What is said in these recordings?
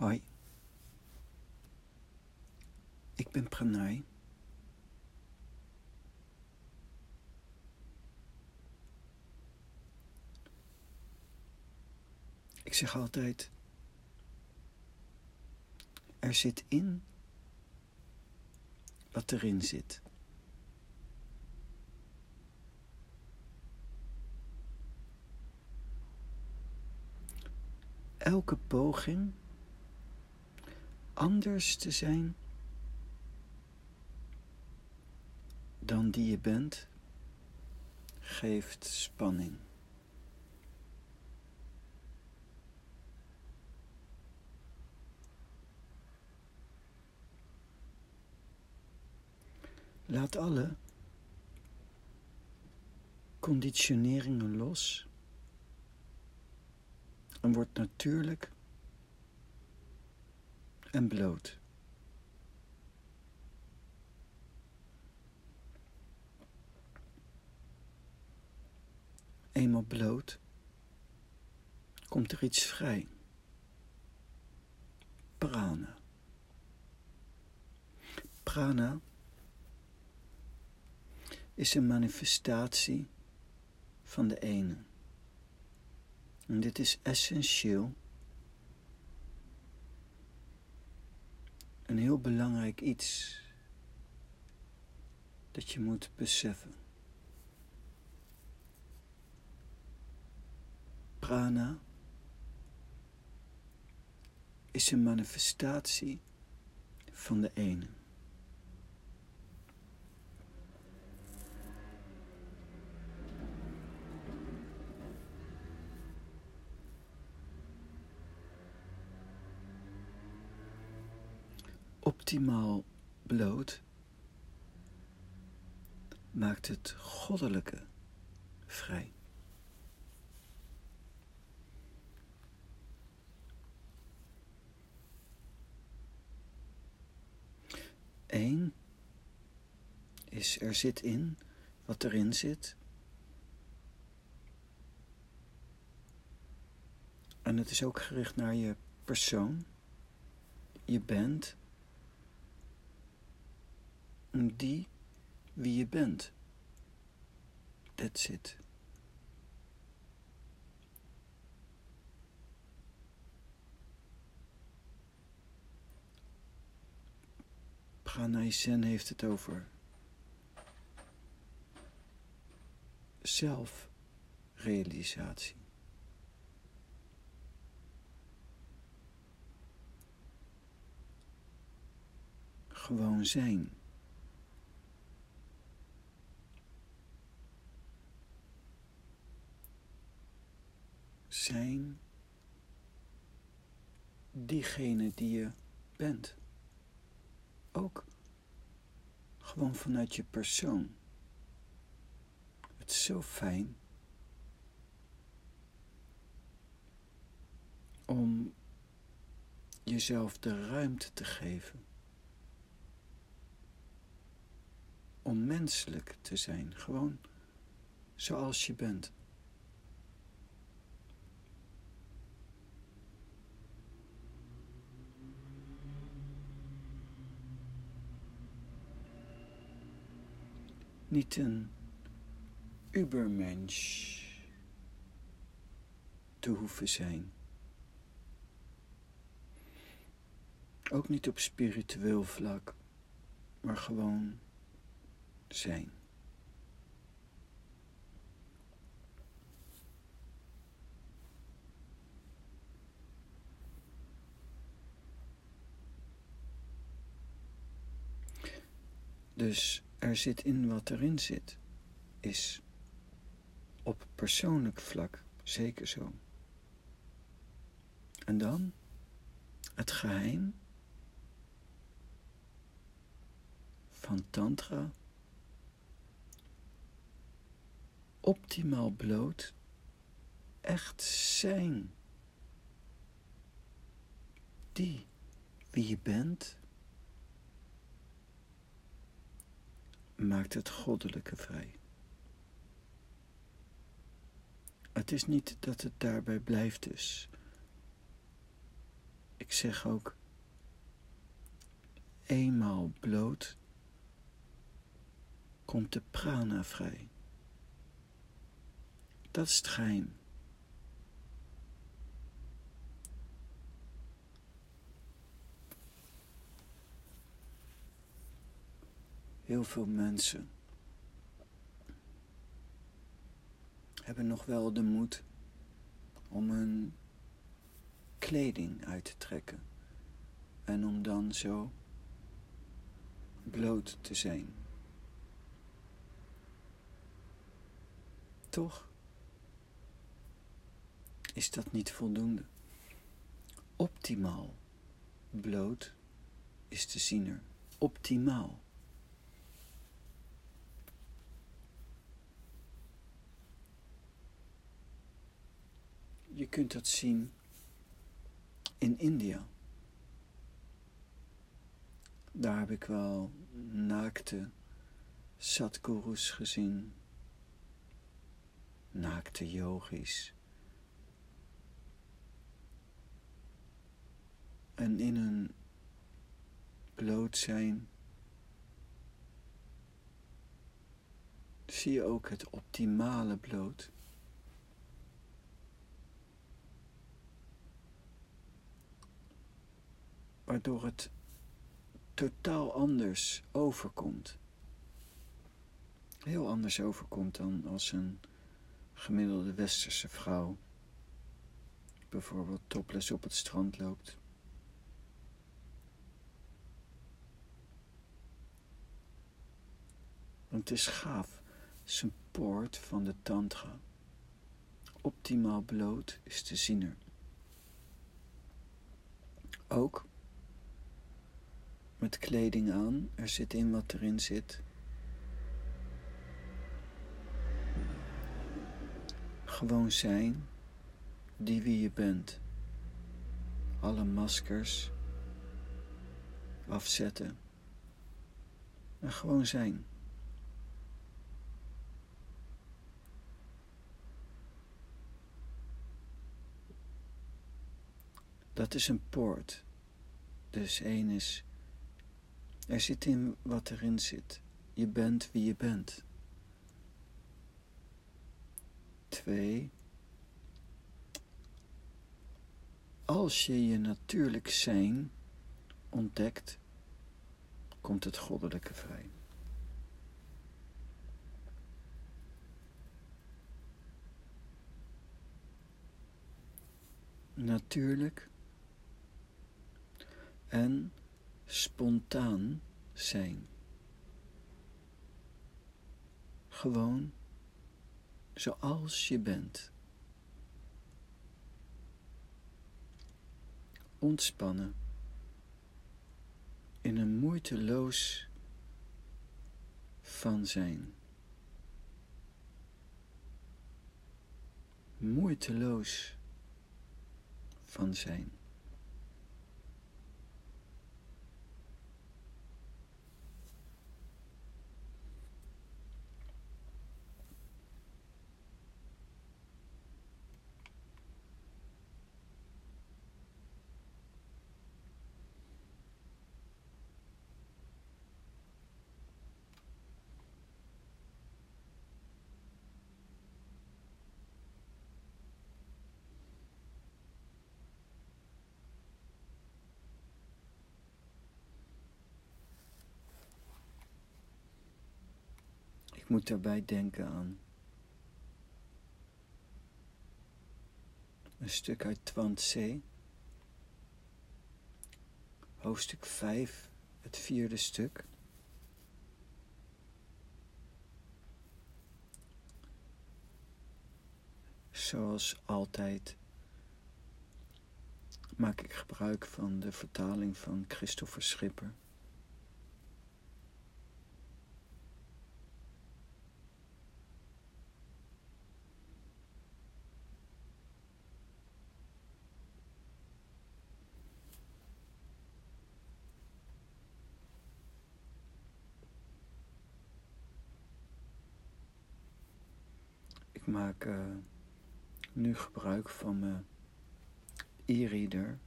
Hoi, ik ben Pranay. Ik zeg altijd, er zit in wat erin zit. Elke poging anders te zijn dan die je bent, geeft spanning. Laat alle conditioneringen los en word natuurlijk en bloot. Eenmaal bloot komt er iets vrij. Prana. Prana is een manifestatie van de ene. En dit is essentieel. Een heel belangrijk iets dat je moet beseffen. Prana is een manifestatie van de ene. Optimaal bloot maakt het goddelijke vrij. Eén is er zit in wat erin zit. En het is ook gericht naar je persoon, je bent die wie je bent. That's it. Pranay Sen heeft het over zelfrealisatie. Gewoon zijn. Zijn diegene die je bent. Ook gewoon vanuit je persoon. Het is zo fijn om jezelf de ruimte te geven. Om menselijk te zijn, gewoon zoals je bent. Niet een ubermensch te hoeven zijn. Ook niet op spiritueel vlak, maar gewoon zijn. Dus er zit in wat erin zit, is op persoonlijk vlak zeker zo. En dan het geheim van Tantra. Optimaal bloot, echt zijn. Die wie je bent maakt het goddelijke vrij. Het is niet dat het daarbij blijft dus. Ik zeg ook, eenmaal bloot komt de prana vrij. Dat is het geheim. Heel veel mensen hebben nog wel de moed om hun kleding uit te trekken en om dan zo bloot te zijn. Toch is dat niet voldoende. Optimaal bloot is de ziener. Optimaal. Je kunt dat zien in India. Daar heb ik wel naakte satgurus gezien, naakte yogis. En in hun bloot zijn zie je ook het optimale bloot. Waardoor het totaal anders overkomt. Heel anders overkomt dan als een gemiddelde westerse vrouw bijvoorbeeld topless op het strand loopt. Want het is gaaf, een poort van de tantra. Optimaal bloot is de ziener. Ook met kleding aan. Er zit in wat erin zit. Gewoon zijn die wie je bent. Alle maskers afzetten. En gewoon zijn. Dat is een poort. Dus één is er zit in wat erin zit. Je bent wie je bent. Twee. Als je je natuurlijk zijn ontdekt, komt het goddelijke vrij. Natuurlijk en spontaan zijn. Gewoon zoals je bent. Ontspannen in een moeiteloos van zijn. Moeiteloos van zijn. Moet daarbij denken aan een stuk uit Twant hoofdstuk 5, het vierde stuk. Zoals altijd maak ik gebruik van de vertaling van Christopher Schipper. Maak uh, nu gebruik van mijn e-reader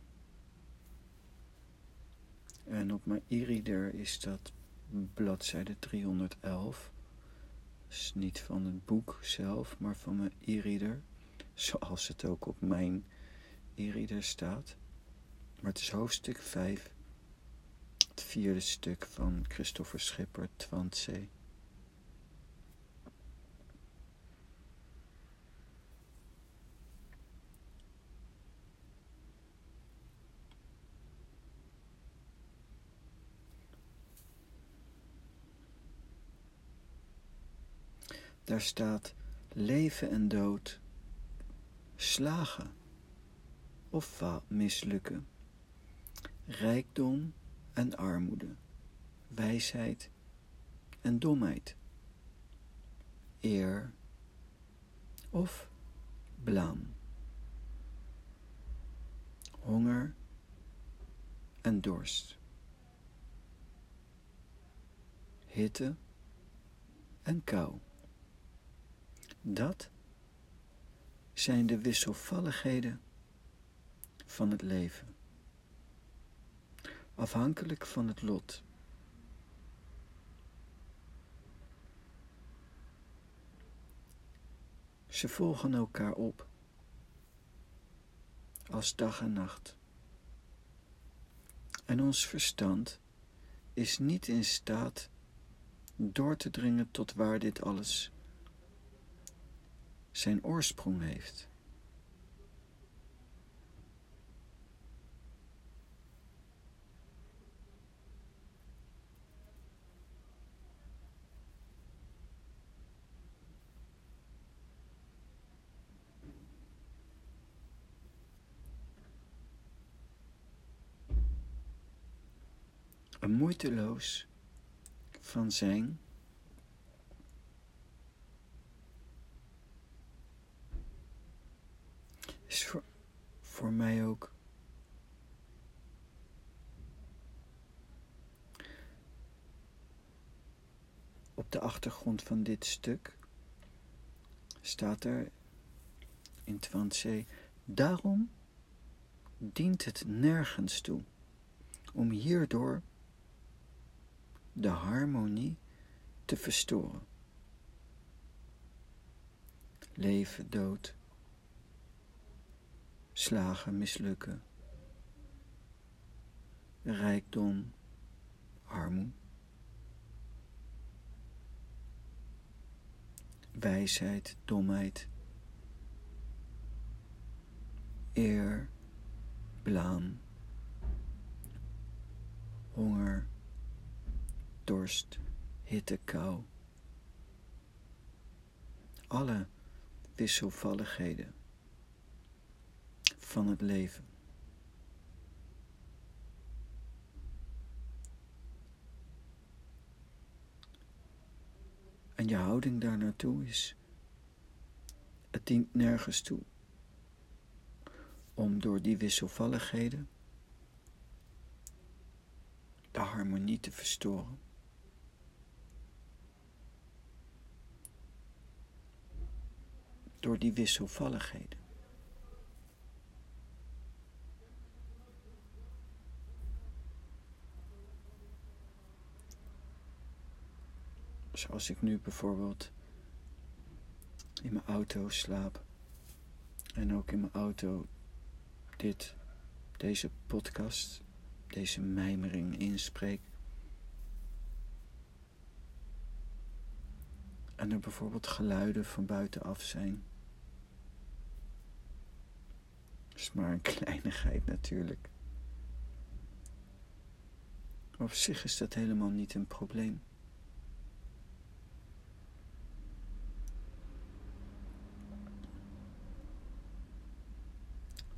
En op mijn e-reader is dat bladzijde 311. Dus niet van het boek zelf, maar van mijn e-reader. Zoals het ook op mijn e-reader staat. Maar het is hoofdstuk 5. Het vierde stuk van Christopher Schipper, Twantzee. Daar staat leven en dood, slagen of mislukken, rijkdom en armoede, wijsheid en domheid, eer of blaam, honger en dorst, hitte en kou. Dat zijn de wisselvalligheden van het leven, afhankelijk van het lot. Ze volgen elkaar op als dag en nacht. En ons verstand is niet in staat door te dringen tot waar dit alles zijn oorsprong heeft. Een moeiteloos van zijn is voor, mij ook. Op de achtergrond van dit stuk staat er in Twantse, daarom dient het nergens toe om hierdoor de harmonie te verstoren. Leven, dood, slagen, mislukken, rijkdom, armoede, wijsheid, domheid, eer, blaam, honger, dorst, hitte, kou. Alle wisselvalligheden van het leven. En je houding daar naartoe is, het dient nergens toe om door die wisselvalligheden de harmonie te verstoren. Door die wisselvalligheden. Zoals ik nu bijvoorbeeld in mijn auto slaap. En ook in mijn auto dit, deze podcast, deze mijmering inspreek. En er bijvoorbeeld geluiden van buitenaf zijn. Dat is maar een kleinigheid natuurlijk. op zich is dat helemaal niet een probleem.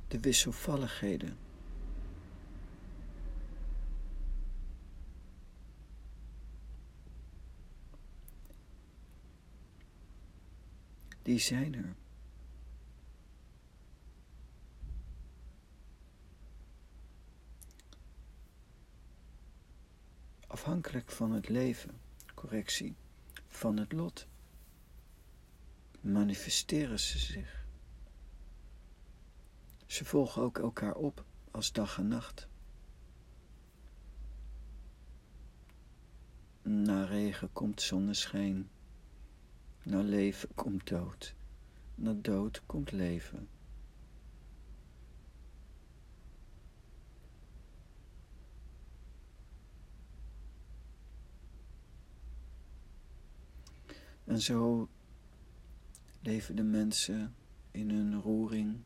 De wisselvalligheden. Die zijn er. Afhankelijk van het leven, correctie, van het lot, manifesteren ze zich. Ze volgen ook elkaar op als dag en nacht. Na regen komt zonneschijn. Na leven komt dood. Na dood komt leven. En zo leven de mensen in hun roering.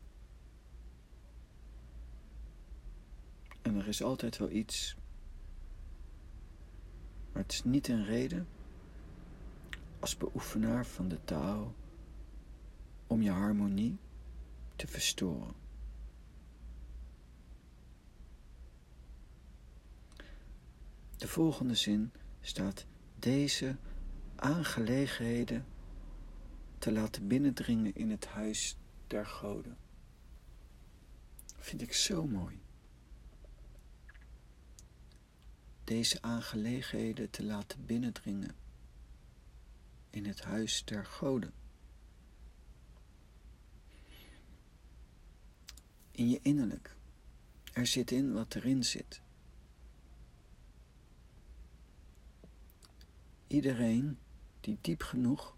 En er is altijd wel iets, maar het is niet een reden als beoefenaar van de taal om je harmonie te verstoren. De volgende zin staat deze aangelegenheden te laten binnendringen in het huis der goden. Vind ik zo mooi. Deze aangelegenheden te laten binnendringen in het huis der goden. In je innerlijk. Er zit in wat erin zit. Iedereen die diep genoeg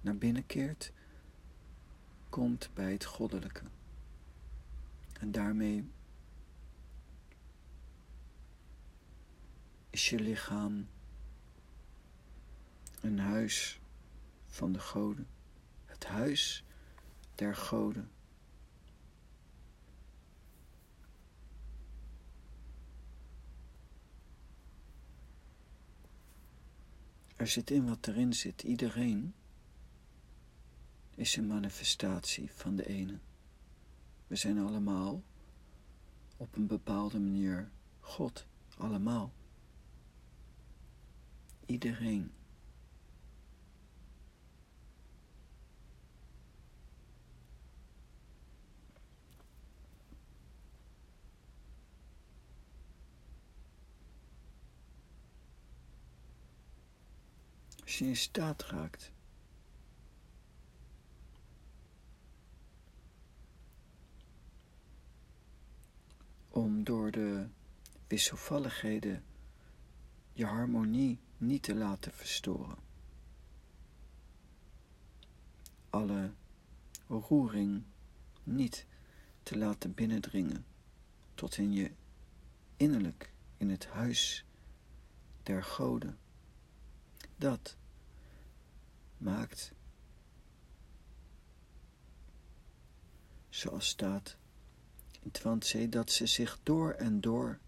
naar binnen keert, komt bij het goddelijke. En daarmee is je lichaam een huis van de goden, het huis der goden. Er zit in wat erin zit. Iedereen is een manifestatie van de ene. We zijn allemaal op een bepaalde manier God. Allemaal. Iedereen. Als je in staat raakt om door de wisselvalligheden je harmonie niet te laten verstoren. Alle roering niet te laten binnendringen tot in je innerlijk in het huis der goden. Dat maakt, zoals staat in Twantse, dat ze zich door en door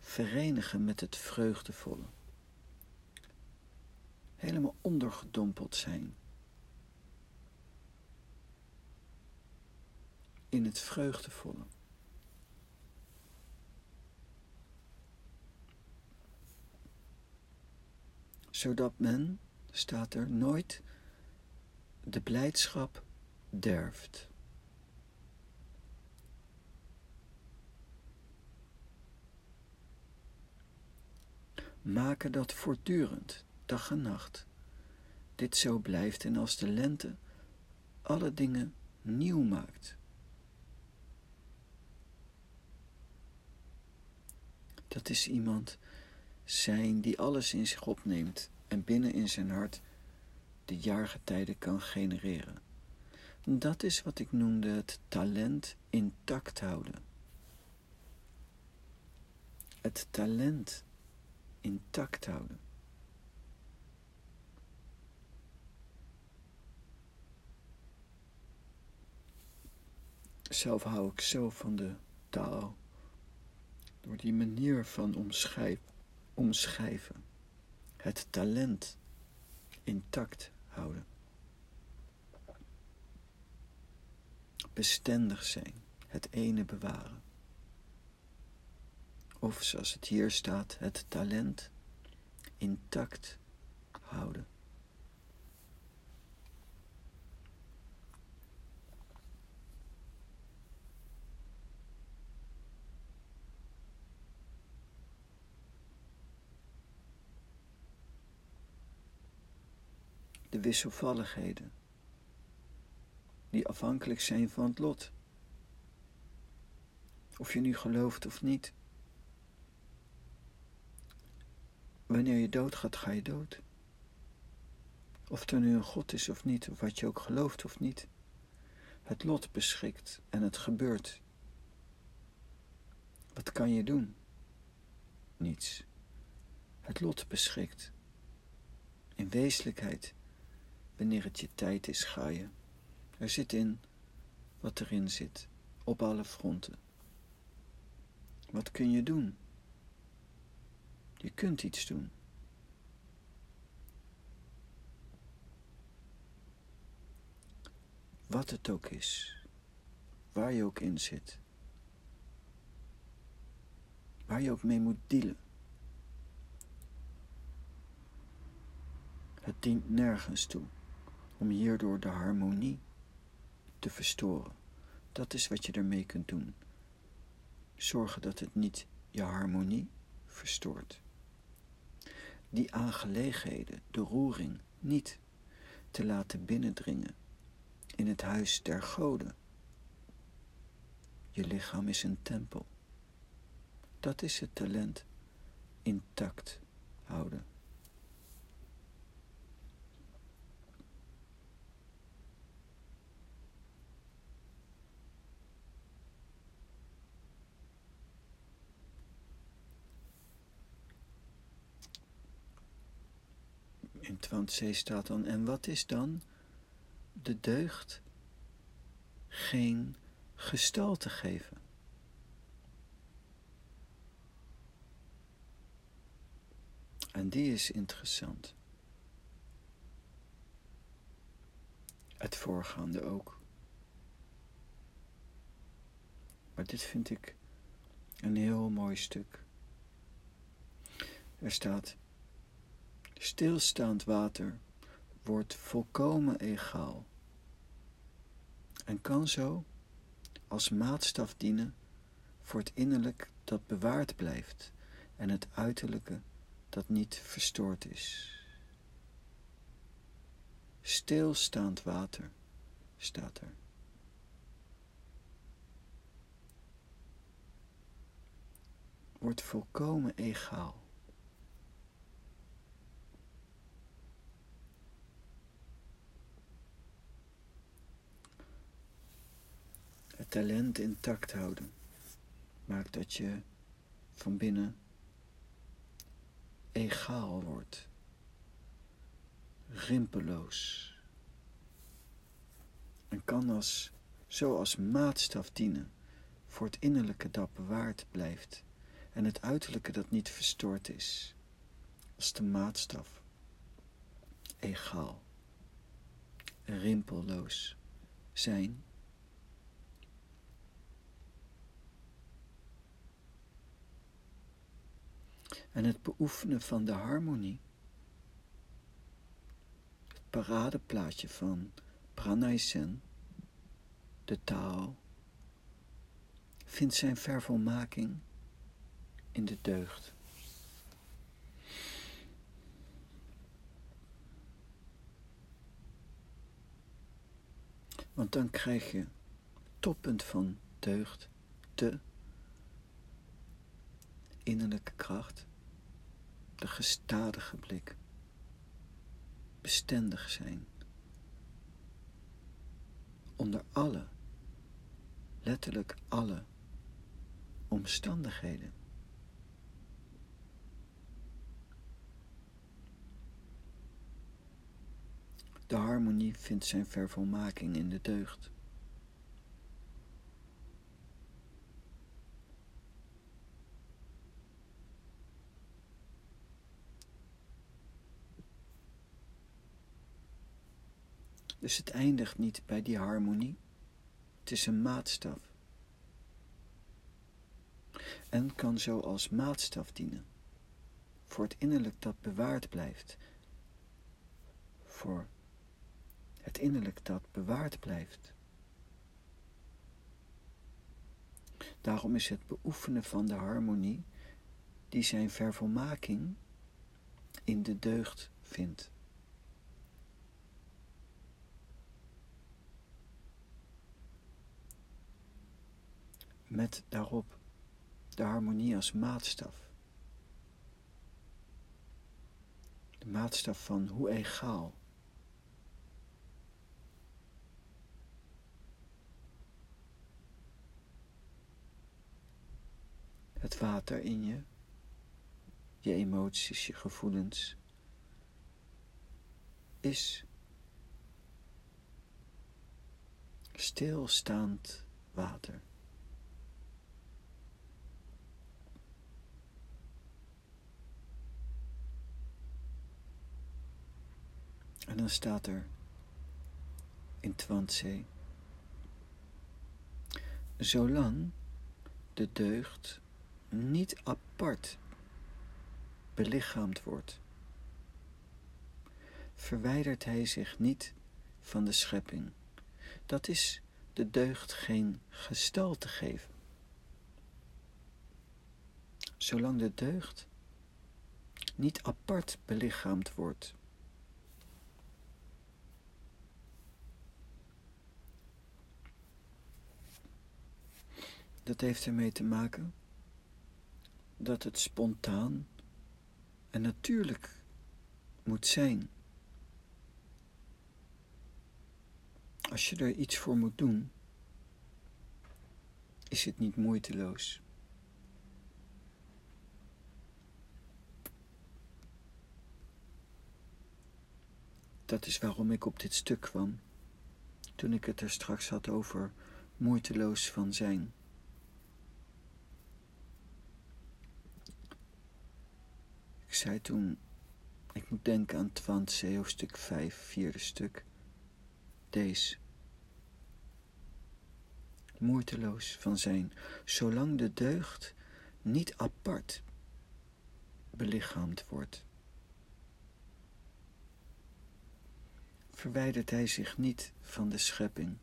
verenigen met het vreugdevolle. Helemaal ondergedompeld zijn. In het vreugdevolle. Zodat men, staat er, nooit de blijdschap derft. maken dat voortdurend, dag en nacht, dit zo blijft en als de lente alle dingen nieuw maakt. Dat is iemand zijn die alles in zich opneemt en binnen in zijn hart de jaargetijden kan genereren. Dat is wat ik noemde het talent intact houden. Het talent intact houden. Zelf hou ik zo van de taal. Door die manier van omschrijf, omschrijven. Het talent intact houden. Bestendig zijn. Het ene bewaren. Of zoals het hier staat, het talent intact houden. De wisselvalligheden die afhankelijk zijn van het lot. Of je nu gelooft of niet. wanneer je doodgaat, ga je dood. Of er nu een God is of niet, of wat je ook gelooft of niet. Het lot beschikt en het gebeurt. Wat kan je doen? Niets. Het lot beschikt. In wezenlijkheid, wanneer het je tijd is, ga je. Er zit in wat erin zit, op alle fronten. Wat kun je doen? Je kunt iets doen. Wat het ook is, waar je ook in zit, waar je ook mee moet dealen. Het dient nergens toe om hierdoor de harmonie te verstoren. Dat is wat je ermee kunt doen. Zorgen dat het niet je harmonie verstoort. Die aangelegenheden, de roering, niet te laten binnendringen in het huis der goden. Je lichaam is een tempel. Dat is het talent intact houden. In C staat dan, en wat is dan de deugd? Geen gestalte geven. En die is interessant. Het voorgaande ook. Maar dit vind ik een heel mooi stuk. Er staat Stilstaand water wordt volkomen egaal en kan zo als maatstaf dienen voor het innerlijk dat bewaard blijft en het uiterlijke dat niet verstoord is. Stilstaand water staat er. Wordt volkomen egaal. Talent intact houden maakt dat je van binnen egaal wordt, rimpeloos. En kan als, zo als maatstaf dienen voor het innerlijke dat bewaard blijft en het uiterlijke dat niet verstoord is, als de maatstaf, egaal, rimpelloos zijn en het beoefenen van de harmonie. Het paradeplaatje van Pranaysen, de taal, vindt zijn vervolmaking in de deugd. Want dan krijg je toppunt van deugd, de innerlijke kracht, de gestadige blik, bestendig zijn, onder alle, letterlijk alle omstandigheden. De harmonie vindt zijn vervolmaking in de deugd. Dus het eindigt niet bij die harmonie. Het is een maatstaf. En kan zo als maatstaf dienen. Voor het innerlijk dat bewaard blijft. Voor het innerlijk dat bewaard blijft. Daarom is het beoefenen van de harmonie die zijn vervolmaking in de deugd vindt. Met daarop de harmonie als maatstaf. maatstaf van hoe egaal. Het water in je, je emoties, je gevoelens, is stilstaand water. En dan staat er in Twantse, zolang de deugd niet apart belichaamd wordt, verwijdert hij zich niet van de schepping. Dat is de deugd geen gestalte geven. Zolang de deugd niet apart belichaamd wordt, Dat heeft ermee te maken dat het spontaan en natuurlijk moet zijn. Als je er iets voor moet doen, is het niet moeiteloos. Dat is waarom ik op dit stuk kwam, toen ik het er straks had over moeiteloos van zijn. Zei toen, ik moet denken aan Twantse hoofdstuk 5, vierde stuk. Deze. Moeiteloos van zijn, zolang de deugd niet apart belichaamd wordt. Verwijdert hij zich niet van de schepping.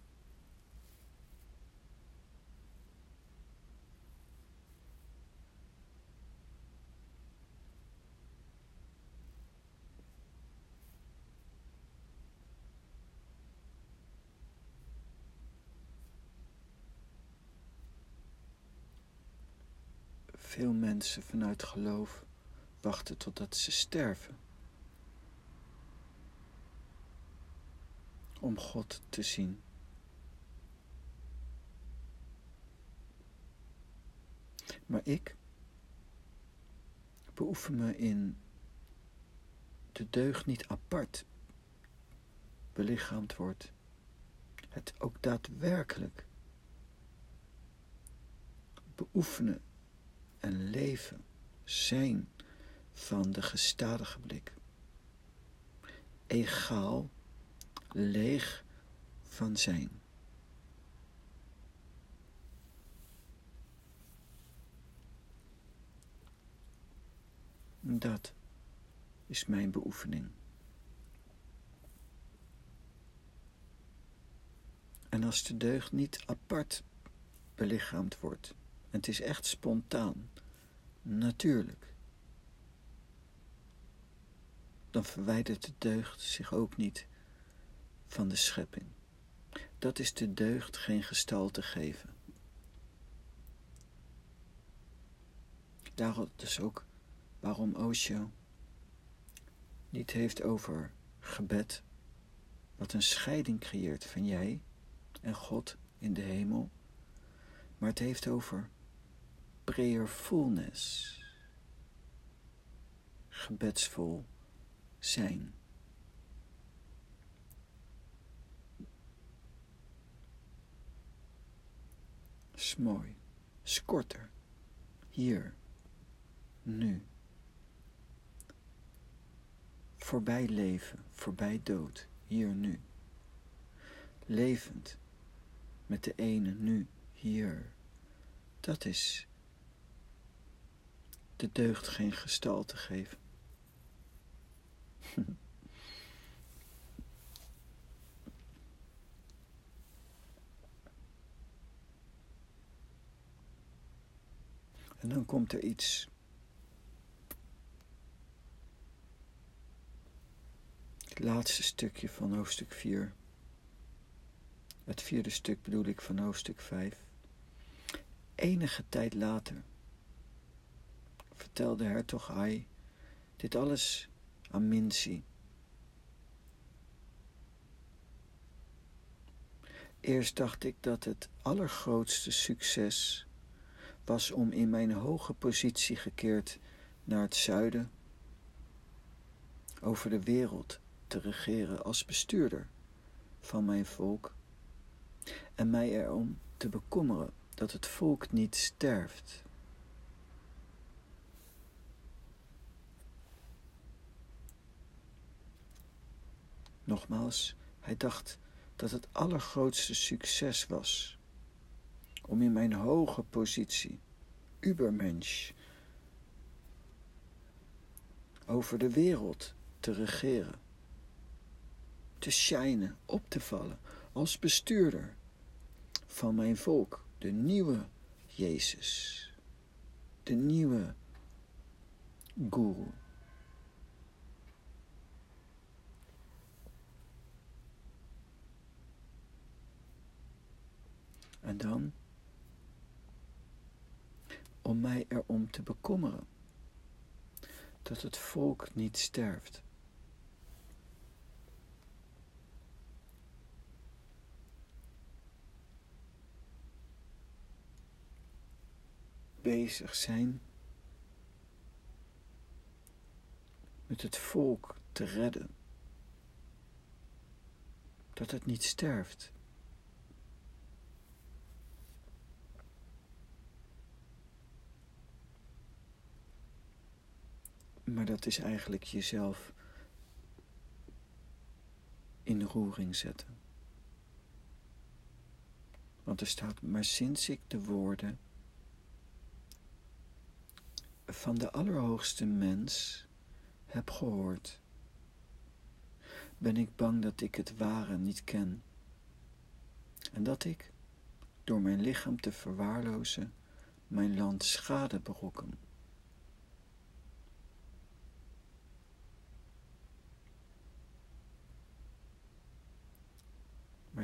Veel mensen vanuit geloof wachten totdat ze sterven. Om God te zien. Maar ik beoefen me in de deugd niet apart belichaamd wordt. Het ook daadwerkelijk beoefenen en leven zijn van de gestadige blik. Egaal, leeg van zijn. Dat is mijn beoefening. En als de deugd niet apart belichaamd wordt, het is echt spontaan, natuurlijk. Dan verwijdert de deugd zich ook niet van de schepping. Dat is de deugd geen gestalte geven. Daarom dus ook waarom Osho niet heeft over gebed, wat een scheiding creëert van jij en God in de hemel, maar het heeft over prayerfulness. Gebedsvol zijn. Is mooi. Korter. Hier. Nu. Voorbij leven, voorbij dood. Hier nu. Levend. Met de ene nu, hier. Dat is de deugd geen gestalte geven. En dan komt er iets. Het laatste stukje van hoofdstuk 4. Het vierde stuk bedoel ik van hoofdstuk 5. Enige tijd later vertelde hertog Ai dit alles Aminci. Eerst dacht ik dat het allergrootste succes was om in mijn hoge positie gekeerd naar het zuiden over de wereld te regeren als bestuurder van mijn volk en mij erom te bekommeren dat het volk niet sterft. Nogmaals, hij dacht dat het allergrootste succes was om in mijn hoge positie, Übermensch, over de wereld te regeren, te schijnen, op te vallen als bestuurder van mijn volk, de nieuwe Jezus, de nieuwe Guru. En dan om mij erom te bekommeren dat het volk niet sterft. Bezig zijn met het volk te redden, dat het niet sterft. Maar dat is eigenlijk jezelf in roering zetten. Want er staat, maar sinds ik de woorden van de Allerhoogste Mens heb gehoord, ben ik bang dat ik het ware niet ken en dat ik, door mijn lichaam te verwaarlozen, mijn land schade berokken.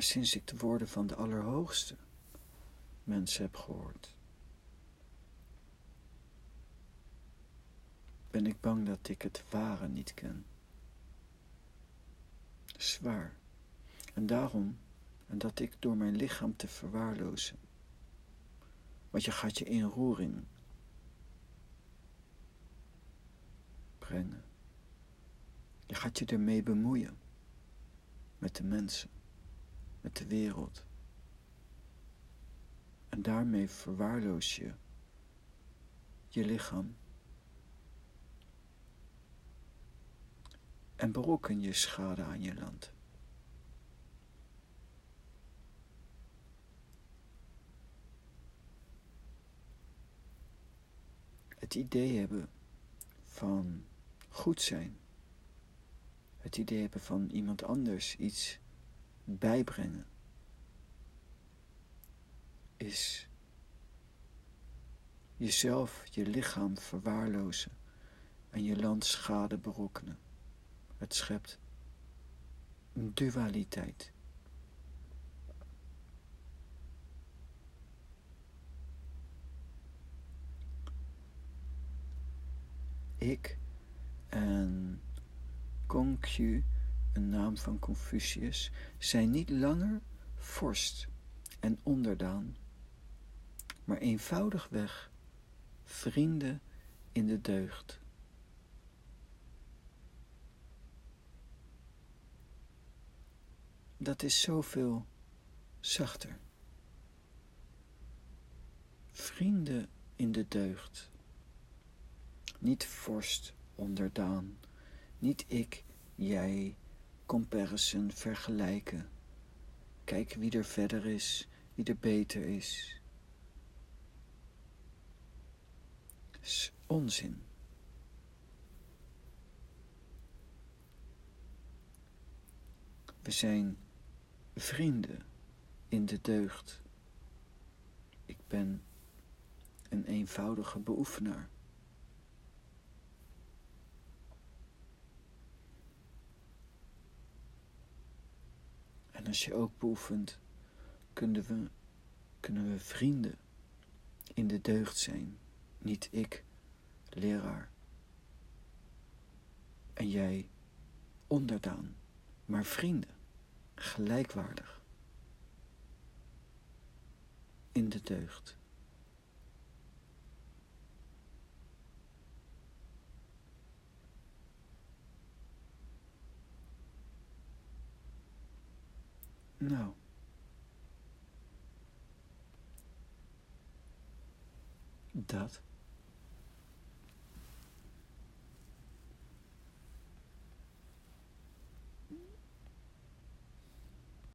Sinds ik de woorden van de Allerhoogste mensen heb gehoord, ben ik bang dat ik het ware niet ken. Zwaar. En daarom, en dat ik door mijn lichaam te verwaarlozen, want je gaat je in roering brengen. Je gaat je ermee bemoeien met de mensen met de wereld. En daarmee verwaarloos je je lichaam. En berokken je schade aan je land. Het idee hebben van goed zijn. Het idee hebben van iemand anders iets bijbrengen is jezelf, je lichaam verwaarlozen en je land schade berokkenen. Het schept een dualiteit. Ik en een naam van Confucius, zijn niet langer vorst en onderdaan, maar eenvoudigweg vrienden in de deugd. Dat is zoveel zachter. Vrienden in de deugd. Niet vorst onderdaan, niet ik, jij, comparison, vergelijken. Kijken wie er verder is, wie er beter is. is onzin. We zijn vrienden in de deugd. Ik ben een eenvoudige beoefenaar. En als je ook beoefent, kunnen we, kunnen we vrienden in de deugd zijn. Niet ik, leraar. En jij onderdaan, maar vrienden, gelijkwaardig. In de deugd. Nou. Dat.